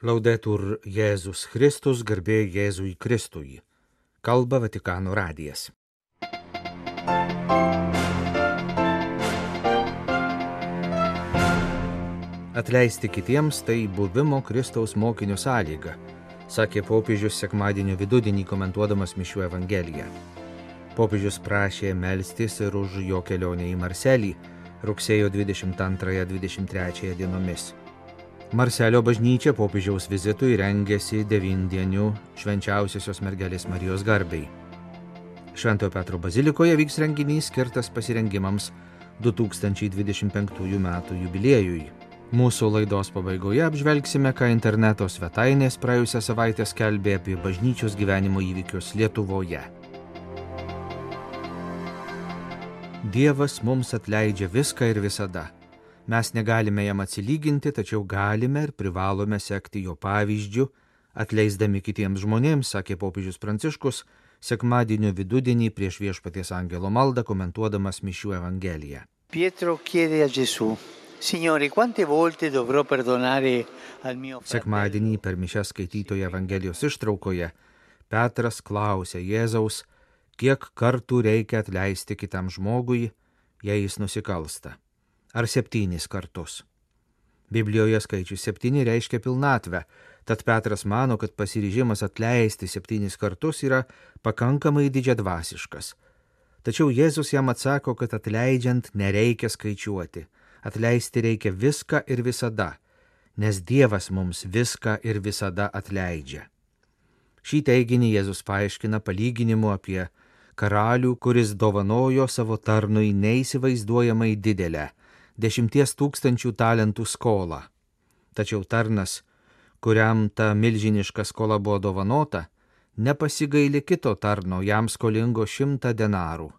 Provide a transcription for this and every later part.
Laudetur Jėzus Kristus, garbė Jėzui Kristui. Kalba Vatikano radijas. Atleisti kitiems tai buvimo Kristaus mokinio sąlyga, sakė popiežius sekmadienio vidudienį komentuodamas Mišių Evangeliją. Popiežius prašė melstis ir už jo kelionę į Marselį rugsėjo 22-23 dienomis. Marselio bažnyčia popiežiaus vizitui rengėsi devindienių švenčiausiosios mergelės Marijos garbiai. Šventojo Petro bazilikoje vyks renginys skirtas pasirengimams 2025 m. jubiliejui. Mūsų laidos pabaigoje apžvelgsime, ką interneto svetainės praėjusią savaitę skelbė apie bažnyčios gyvenimo įvykius Lietuvoje. Dievas mums atleidžia viską ir visada Mes negalime jam atsilyginti, tačiau galime ir privalome sekti jo pavyzdžių, atleisdami kitiems žmonėms, sakė popiežius Pranciškus, sekmadienio vidudienį prieš viešpaties angelo maldą komentuodamas Mišių Evangeliją. Pietro a Gesù, Signore, quante volte dovrò perdonare al mio fratello? Sekmadienį per mišę skaitytoje Evangelijos ištraukoje Petras klausė Jėzaus, kiek kartų reikia atleisti kitam žmogui, jei jis nusikalsta ar septynis kartus. Biblijoje skaičius septyni reiškia pilnatvę, tad Petras mano, kad pasiryžimas atleisti septynis kartus yra pakankamai didžiadvasiškas. Tačiau Jėzus jam atsako, kad atleidžiant nereikia skaičiuoti, atleisti reikia viską ir visada, nes Dievas mums viską ir visada atleidžia. Šį teiginį Jėzus paaiškina palyginimu apie karalių, kuris dovanojo savo tarnui neįsivaizduojamai didelę dešimties tūkstančių talentų skolą. Tačiau tarnas, kuriam ta milžiniška skola buvo dovanota, nepasigaili kito tarno jam skolingo šimtą denarų.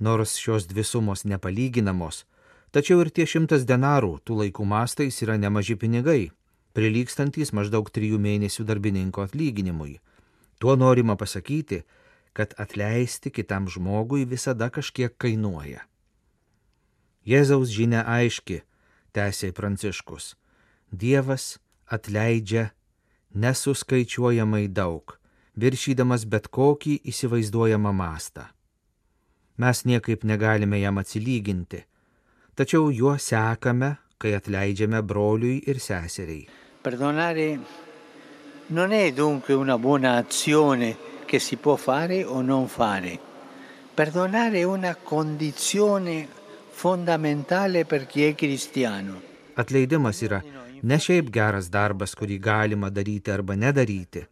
Nors šios dvi sumos nepalyginamos, tačiau ir tie šimtas denarų tų laikų mastais yra nemaži pinigai, prilykstantis maždaug trijų mėnesių darbininko atlyginimui. Tuo norima pasakyti, kad atleisti kitam žmogui visada kažkiek kainuoja. Jėzaus žinia aiški, tęsė Pranciškus. Dievas atleidžia nesuskaičiuojamai daug, viršydamas bet kokį įsivaizduojamą mastą. Mes niekaip negalime jam atsilyginti, tačiau juo sekame, kai atleidžiame broliui ir seseriai. Perdonare non è dunque una buona azione che si può fare o non fare. Perdonare è una condizione fondamentale per chi è cristiano. Atleidimas yra ne šiaip geras darbas, kurį galima daryti arba nedaryti,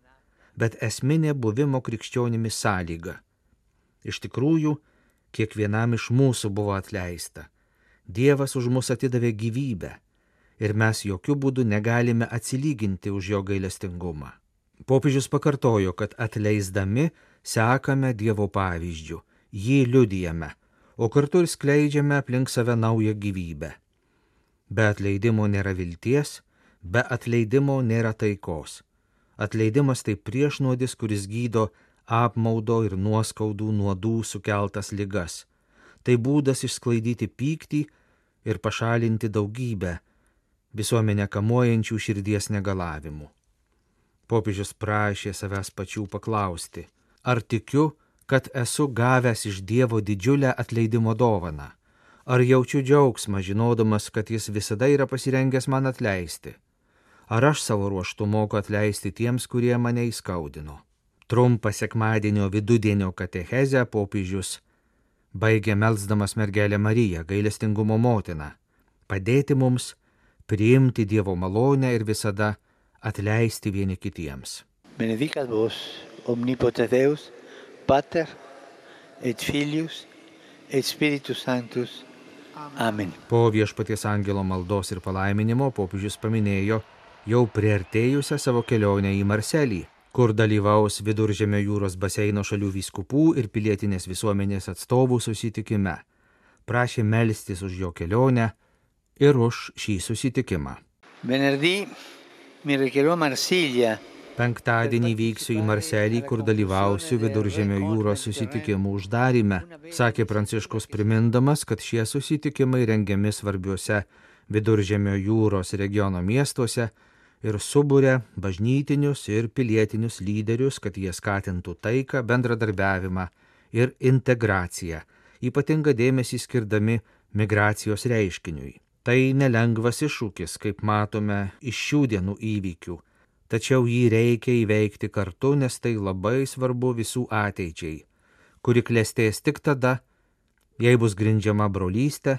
bet esminė buvimo krikščionimis sąlyga. Iš tikrųjų, kiekvienam iš mūsų buvo atleista. Dievas už mus atidavė gyvybę ir mes jokių būdų negalime atsilyginti už jo gailestingumą. Popiežius pakartojo, kad atleisdami sekame Dievo pavyzdžių, jį liudijame, o kartu ir skleidžiame aplink save naują gyvybę. Be atleidimo nėra vilties, be atleidimo nėra taikos. Atleidimas tai priešnuodis, kuris gydo apmaudo ir nuoskaudų nuodų sukeltas ligas. Tai būdas išsklaidyti pyktį ir pašalinti daugybę visuomenę kamuojančių širdies negalavimų. Popiežius prašė savęs pačių paklausti, ar tikiu, kad esu gavęs iš Dievo didžiulę atleidimo dovaną? Ar jaučiu džiaugsmą, žinodamas, kad Jis visada yra pasirengęs man atleisti? Ar aš savo ruoštų moku atleisti tiems, kurie mane įskaudino? Trumpą sekmadienio vidudienio katechezę popiežius baigė melzdamas mergelę Mariją, gailestingumo motiną, padėti mums priimti Dievo malonę ir visada atleisti vieni kitiems. Benedicat vos, omnipotens Deus, Pater et Filius et Spiritus Sanctus. Amen. Po viešpaties angelo maldos ir palaiminimo popiežius paminėjo jau priartėjusią savo kelionę į Marselį, kur dalyvaus viduržėmio jūros baseino šalių vyskupų ir pilietinės visuomenės atstovų susitikime. Prašė melstis už jo kelionę ir už šį susitikimą. Venerdì mi recherò a Marsiglia Penktadienį vyksiu į Marselį, kur dalyvausiu viduržėmio jūros susitikimų uždarime, sakė Pranciškus primindamas, kad šie susitikimai rengiami svarbiuose viduržėmio jūros regiono miestuose ir subūrė bažnytinius ir pilietinius lyderius, kad jie skatintų taiką, bendradarbiavimą ir integraciją, ypatingą dėmesį skirdami migracijos reiškiniui. Tai nelengvas iššūkis, kaip matome iš šių dienų įvykių, tačiau jį reikia įveikti kartu, nes tai labai svarbu visų ateičiai, kuri klestės tik tada, jei bus grindžiama brolystė,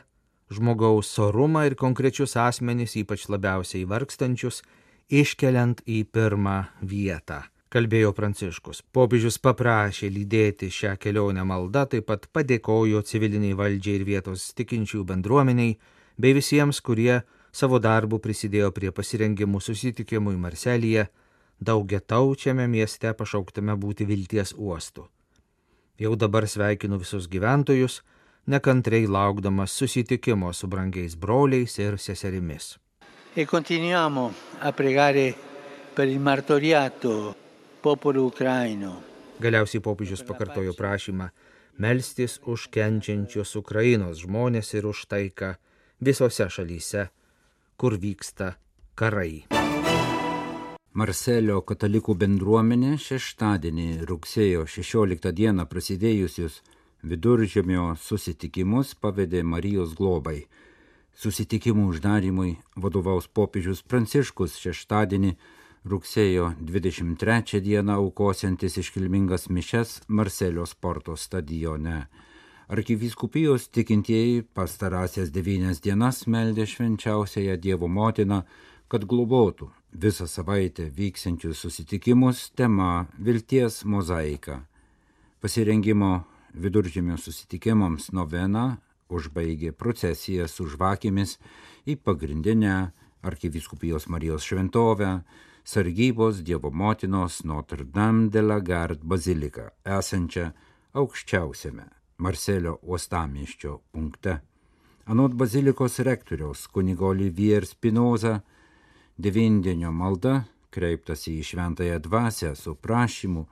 žmogaus sorumą ir konkrečius asmenys, ypač labiausiai vargstančius, iškeliant į pirmą vietą. Kalbėjo Pranciškus. Popiežius paprašė lydėti šią kelionę maldą, taip pat padėkojo civiliniai valdžiai ir vietos tikinčių bendruomeniai, bei visiems, kurie savo darbu prisidėjo prie pasirengimų susitikimui Marselyje, daugiataučiame mieste pašauktame būti vilties uostu. Jau dabar sveikinu visus gyventojus, nekantriai laukdamas susitikimo su brangiais broliais ir seserimis. E continuiamo a pregare per il martoriato popolo ucraino. Galiausiai popiežius pakartojo prašymą melstis už kenčiančius Ukrainos žmonės ir už taiką visose šalyse, kur vyksta karai. Marselio katalikų bendruomenė šeštadienį rugsėjo 16 dieną prasidėjusius viduržemio susitikimus pavedė Marijos globai. Susitikimų uždarimui vadovaus popiežius Pranciškus šeštadienį rugsėjo 23 dieną aukosiantis iškilmingas mišes Marselio sporto stadione. Arkivyskupijos tikintieji pastarąsias devynias dienas meldė švenčiausiąją Dievo motiną, kad globotų visą savaitę vyksiančius susitikimus tema Vilties mozaika. Pasirengimo viduržėmio susitikimams novena užbaigė procesiją su žvakėmis į pagrindinę arkiviskupijos Marijos šventovę, sargybos Dievo motinos Notre Dame de la Garde baziliką, esančią aukščiausiame Marselio uostamieščio punkte. Anot bazilikos rektoriaus kunigo Olivier Spinoza, devindienio malda kreiptasi į šventąją dvasę su prašymu,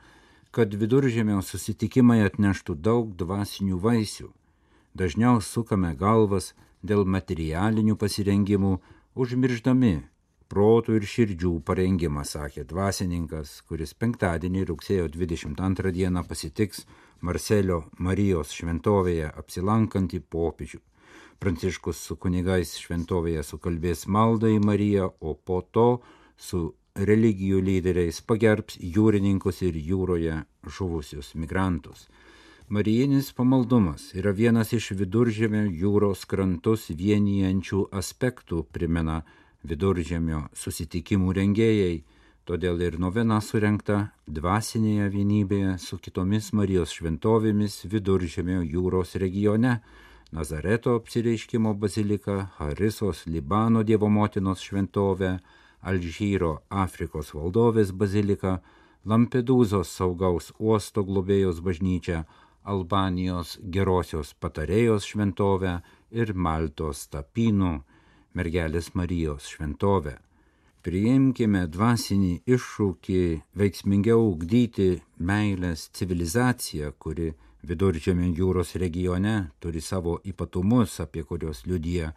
kad viduržėmio susitikimai atneštų daug dvasinių vaisių. Dažniau sukame galvas dėl materialinių pasirengimų, užmirždami protų ir širdžių parengimą, sakė dvasininkas, kuris penktadienį rugsėjo 22 dieną pasitiks Marselio Marijos šventovėje apsilankantį popiežių. Pranciškus su kunigais šventovėje sukalbės maldą į Mariją, o po to su religijų lyderiais pagerbs jūrininkus ir jūroje žuvusius migrantus. Marijinis pamaldumas yra vienas iš viduržėmio jūros krantus vienijančių aspektų, primena viduržėmio susitikimų rengėjai, todėl ir novena surenkta dvasinėje vienybėje su kitomis Marijos šventovėmis viduržėmio jūros regione. Nazareto apsireiškimo bazilika, Harisos Libano Dievo motinos šventovė, Alžyro Afrikos valdovės bazilika, Lampedūzos saugaus uosto globėjos bažnyčia, Albanijos gerosios patarėjos šventovę ir Maltos tapynų mergelės Marijos šventovę. Priimkime dvasinį iššūkį veiksmingiau ugdyti meilės civilizaciją, kuri viduržėmio jūros regione turi savo ypatumus, apie kuriuos liudija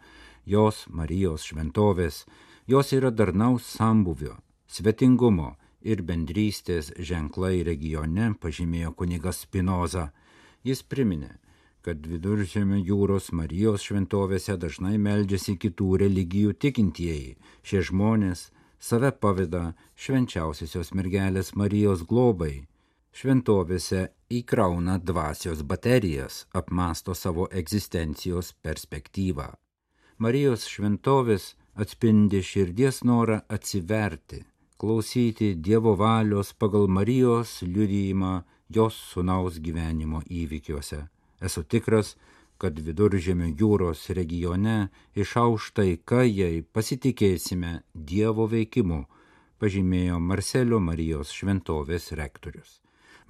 jos Marijos šventovės, Jos yra darnaus sambuvio, svetingumo ir bendrystės ženklai regione, pažymėjo kunigas Spinoza. Jis priminė, kad viduržėmio jūros Marijos šventovėse dažnai meldžiasi kitų religijų tikintieji. Šie žmonės save paveda švenčiausiosios mergelės Marijos globai. Šventovėse įkrauna dvasios baterijas, apmasto savo egzistencijos perspektyvą. Marijos šventovės atspindi širdies norą atsiverti, klausyti Dievo valios pagal Marijos liudyjimą jos sunaus gyvenimo įvykiuose. Esu tikras, kad viduržėmio jūros regione išauš taika, jei pasitikėsime Dievo veikimu, pažymėjo Marselio Marijos šventovės rektorius.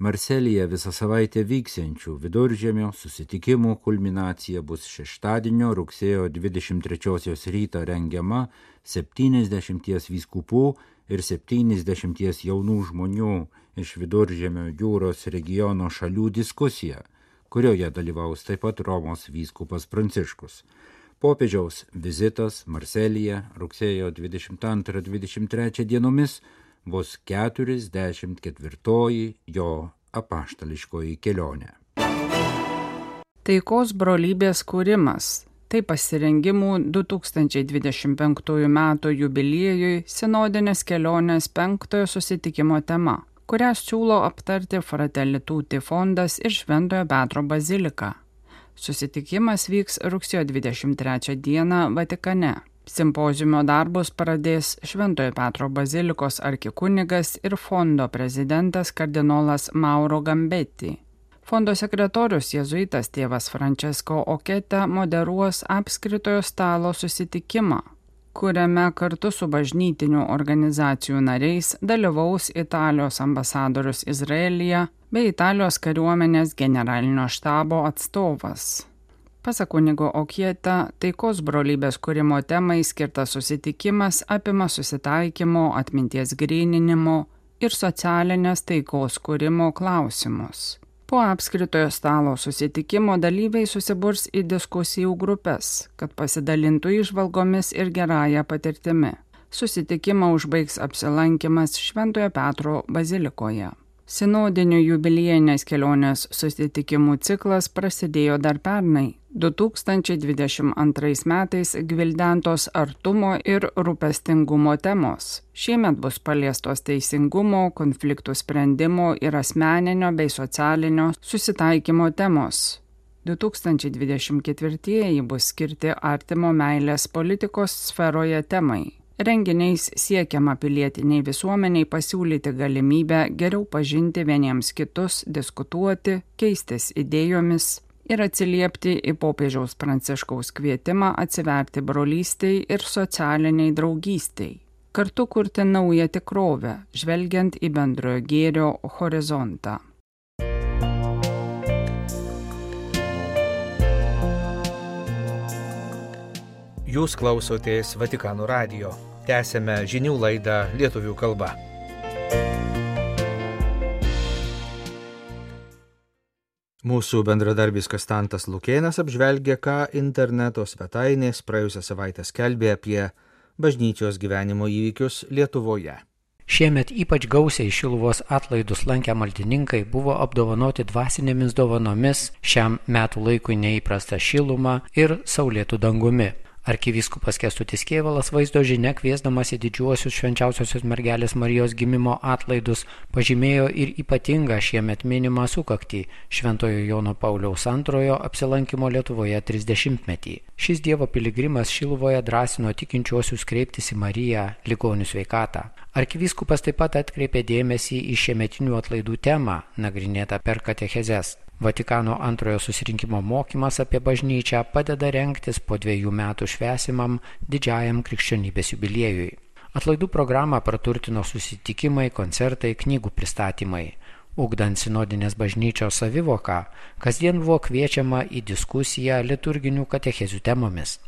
Marselyje visą savaitę vyksiančių viduržėmio susitikimų kulminacija bus šeštadienio rugsėjo 23 rytą rengiama 70 vyskupų ir 70 jaunų žmonių iš viduržėmio jūros regiono šalių diskusija, kurioje dalyvaus taip pat Romos vyskupas Pranciškus. Popiežiaus vizitas Marselyje rugsėjo 22-23 dienomis bus 44 jo apaštališkoji kelionė. Taikos brolybės kūrimas - tai pasirengimų 2025 m. jubiliejui sinodinės kelionės penktojo susitikimo tema, kurią siūlo aptarti Fratelituti fondas ir Šventojo Petro bazilika. Susitikimas vyks rugsėjo 23 dieną Vatikane. Simpozijumo darbus pradės Šventojo Petro bazilikos arkikunigas ir fondo prezidentas kardinolas Mauro Gambetti. Fondo sekretorius jėzuitas tėvas Francesco Oketa moderuos apskritojo stalo susitikimą, kuriame kartu su bažnytinių organizacijų nariais dalyvaus Italijos ambasadorius Izraelyje bei Italijos kariuomenės generalinio štabo atstovas. Pasak kunigo Okieta, taikos brolybės kūrimo temai skirtas susitikimas apima susitaikymo, atminties grininimo ir socialinės taikos kūrimo klausimus. Po apskritojo stalo susitikimo dalyviai susiburs į diskusijų grupės, kad pasidalintų išvalgomis ir gerąją patirtimi. Susitikimą užbaigs apsilankimas Šventojo Petro bazilikoje. Sinodinių jubiliejinės kelionės susitikimų ciklas prasidėjo dar pernai, 2022 metais gvildentos artumo ir rūpestingumo temos. Šiemet bus paliestos teisingumo, konfliktų sprendimo ir asmeninio bei socialinio susitaikymo temos. 2024 bus skirti artimo meilės politikos sferoje temai. Renginiais siekiama pilietiniai visuomeniai pasiūlyti galimybę geriau pažinti vieniems kitus, diskutuoti, keistis idėjomis, ir atsiliepti į popiežiaus pranciškaus kvietimą atsiverti brolystiai ir socialiniai draugystiai, kartu kurti naują tikrovę, žvelgiant į bendrojo gėrio horizontą. Jūs klausotės Vatikanų radio. Tęsėme žinių laidą lietuvių kalba. Mūsų bendradarbis Kastantas Lukėnas apžvelgia, ką interneto svetainės praėjusią savaitę skelbė apie bažnyčios gyvenimo įvykius Lietuvoje. Šiemet ypač gausiai Šiluvos atlaidus lankę maldininkai buvo apdovanoti dvasinėmis dovanomis šiam metų laikui neįprasta šiluma ir saulėtų dangumi. Arkivyskupas Kestutis Kievalas vaizdo žinia kviesdamas į didžiuosius švenčiausiosios mergelės Marijos gimimo atlaidus pažymėjo ir ypatingą šiemet minimą sukaktį Šventojo Jono Pauliaus antrojo apsilankimo Lietuvoje 30-metį. Šis Dievo piligrimas Šiluvoje drąsino tikinčiuosius kreiptis į Mariją ligonių sveikatą. Arkivyskupas taip pat atkreipė dėmesį į šiemetinių atlaidų temą, nagrinėtą per katechezes. Vatikano antrojo susirinkimo mokymas apie bažnyčią padeda renktis po dviejų metų švesimam didžiajam krikščionybės jubiliejui. Atlaidų programą praturtino susitikimai, koncertai, knygų pristatymai. Ugdant sinodinės bažnyčios savivoką, kasdien buvo kviečiama į diskusiją liturginių katechezių temomis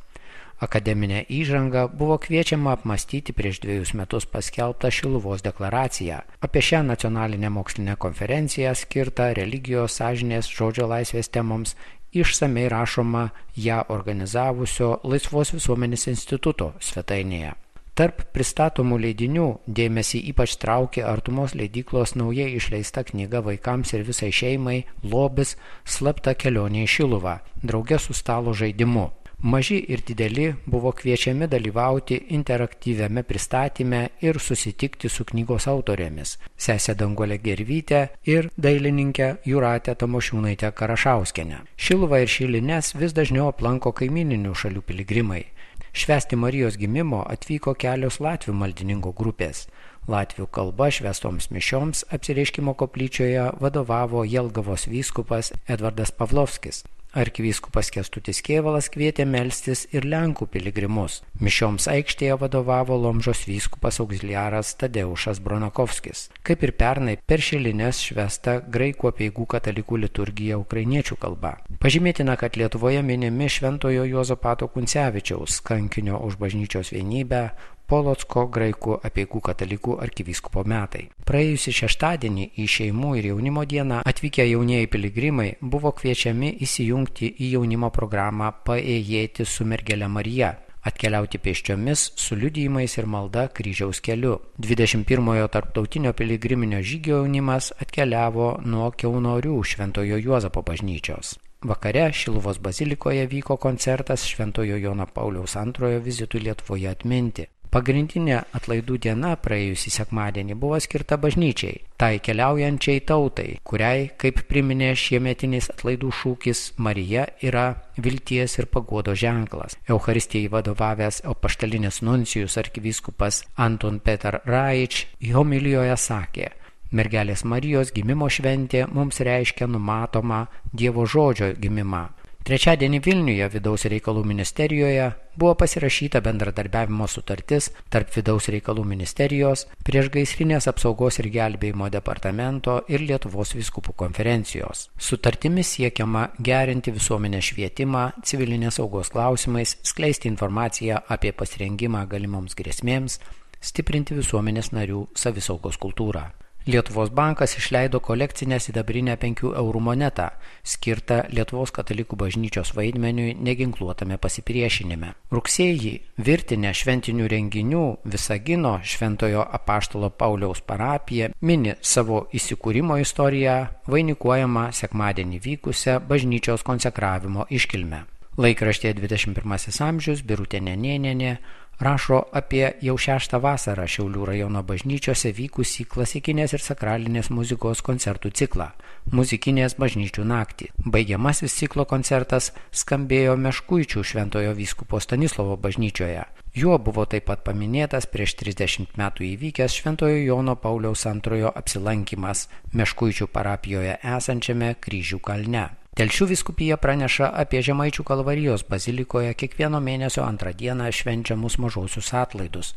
akademinę įžangą buvo kviečiama apmastyti prieš dviejus metus paskelbtą Šiluvos deklaraciją. Apie šią nacionalinę mokslinę konferenciją skirtą religijos, sąžinės, žodžio laisvės temoms išsamei rašoma ją organizavusio Laisvos visuomenės instituto svetainėje. Tarp pristatomų leidinių dėmesį ypač traukė artumos leidyklos naujai išleista knyga vaikams ir visai šeimai Lobis slapta kelionė į Šiluvą, draugė su stalo žaidimu. Maži ir dideli buvo kviečiami dalyvauti interaktyviame pristatyme ir susitikti su knygos autorėmis - sesė Dangolė Gervytė ir dailininkė Juratė Tamošiūnaitė Karašauskenė. Šilva ir Šilines vis dažniau aplanko kaimininių šalių piligrimai. Švesti Marijos gimimo atvyko kelios Latvių maldininkų grupės. Latvių kalba švestoms mišioms apsireiškimo koplyčioje vadovavo Jelgavos vyskupas Edvardas Pavlovskis. Arkivyskupas Kestutis Kievalas kvietė melstis ir Lenkų piligrimus. Mišioms aikštėje vadovavo Lomžos vyskupas auxiliaras Tadeušas Bronakovskis. Kaip ir pernai, per šilinės švesta graikų apieigų katalikų liturgija ukrainiečių kalba. Pažymėtina, kad Lietuvoje minimi Šventojo Jozapato Kuncevičiaus kankinio už bažnyčios vienybę, Polotsko graikų apieigų katalikų arkivyskupo metai. Praėjusį šeštadienį į šeimų ir jaunimo dieną atvykę jaunieji piligrimai buvo kviečiami įsijungti į jaunimo programą Paėjėti su mergelė Marija atkeliauti pėsčiomis su liudijimais ir malda kryžiaus keliu. 21-ojo tarptautinio piligriminio žygio jaunimas atkeliavo nuo Keunorių Šventojo Juozapo bažnyčios. Vakare Šiluvos bazilikoje vyko koncertas Šventojo Jono Pauliaus antrojo vizitui Lietuvoje atminti. Pagrindinė atlaidų diena praėjusį sekmadienį buvo skirta bažnyčiai, tai keliaujančiai tautai, kuriai, kaip priminė šiemetinis atlaidų šūkis, Marija yra vilties ir pagodo ženklas. Euharistijai vadovavęs apaštalinis nuncijus arkivyskupas Anton Peter Raič homilijoje sakė, Mergelės Marijos gimimo šventė mums reiškia numatomą Dievo žodžio gimimą Trečiadienį Vilniuje vidaus reikalų ministerijoje buvo pasirašyta bendradarbiavimo sutartis tarp vidaus reikalų ministerijos, priešgaisrinės apsaugos ir gelbėjimo departamento ir Lietuvos viskupų konferencijos. Sutartimis siekiama gerinti visuomenės švietimą civilinės saugos klausimais, skleisti informaciją apie pasirengimą galimoms grėsmėms, stiprinti visuomenės narių savisaugos kultūrą. Lietuvos bankas išleido kolekcinę sidabrinę 5 eurų monetą, skirtą Lietuvos katalikų bažnyčios vaidmeniui neginkluotame pasipriešinime. Rugsėjį virtinę šventinių renginių Visagino Šventojo apaštalo Pauliaus parapija mini savo įsikūrimo istoriją vainikuojama sekmadienį vykusią bažnyčios konsekravimo iškilmę. Laikraštė 21 amžius Birutė Nenėnė rašo apie jau šeštą vasarą Šiaulių rajono bažnyčiose vykusį klasikinės ir sakralinės muzikos koncertų ciklą - muzikinės bažnyčių naktį. Baigiamasis ciklo koncertas skambėjo Meškuičių šventojo vyskupo Stanislovo bažnyčioje. Juo buvo taip pat paminėtas prieš 30 metų įvykęs Šventojo Jono Pauliaus antrojo apsilankimas Meškuičių parapijoje esančiame Kryžių kalne. Telšių viskupija praneša apie Žemaičių kalvarijos bazilikoje kiekvieno mėnesio antrą dieną švenčiamus mažosius atlaidus.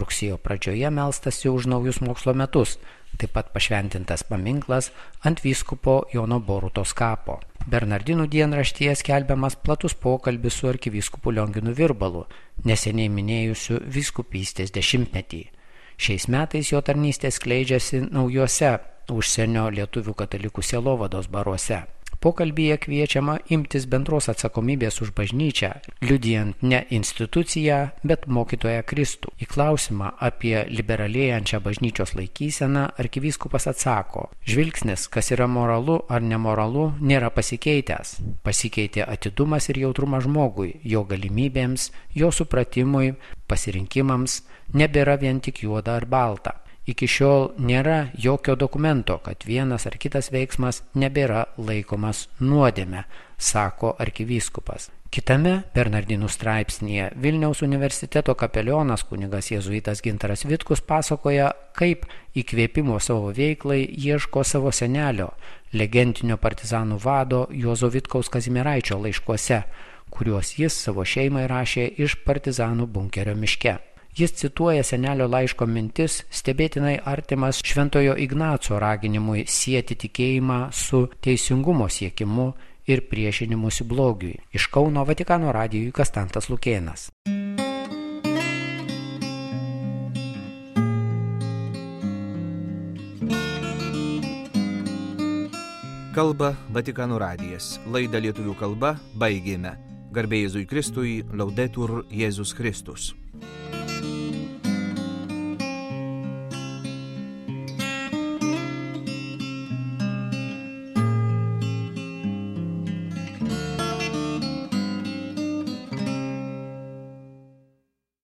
Rugsėjo pradžioje melstasi už naujus mokslo metus, taip pat pašventintas paminklas ant vyskupo Jono Borutos kapo. Bernardinų dienraštyje skelbiamas platus pokalbis su arkivyskupu Lionginu Virbalu, neseniai minėjusiu viskupystės dešimtmetį. Šiais metais jo tarnystė skleidžiasi naujuose užsienio lietuvių katalikų sielovados baruose. Pokalbyje kviečiama imtis bendros atsakomybės už bažnyčią, liudijant ne instituciją, bet mokytoją Kristų. Į klausimą apie liberalėjančią bažnyčios laikyseną arkivyskupas atsako, žvilgsnis, kas yra moralu ar nemoralu, nėra pasikeitęs. Pasikeitė atidumas ir jautrumas žmogui, jo galimybėms, jo supratimui, pasirinkimams, nebėra vien tik juoda ar balta. Iki šiol nėra jokio dokumento, kad vienas ar kitas veiksmas nebėra laikomas nuodėme, sako arkivyskupas. Kitame Bernardinų straipsnėje Vilniaus universiteto kapelionas kunigas jėzuitas Gintaras Vitkus pasakoja, kaip įkvėpimo savo veiklai ieško savo senelio, legendinio partizanų vado Juozo Vitkaus Kazimiraičio laiškuose, kuriuos jis savo šeimai rašė iš partizanų bunkerio miške. Jis cituoja senelio laiško mintis, stebėtinai artimas Šventojo Ignaco raginimui sieti tikėjimą su teisingumo siekimu ir priešinimusi blogiui. Iš Kauno Vatikano radijui Kastantas Lukėnas. Kalba Vatikano radijas. Laidą lietuvių kalba baigėme. Garbėjai Jėzui Kristui, laudetur Jėzus Kristus.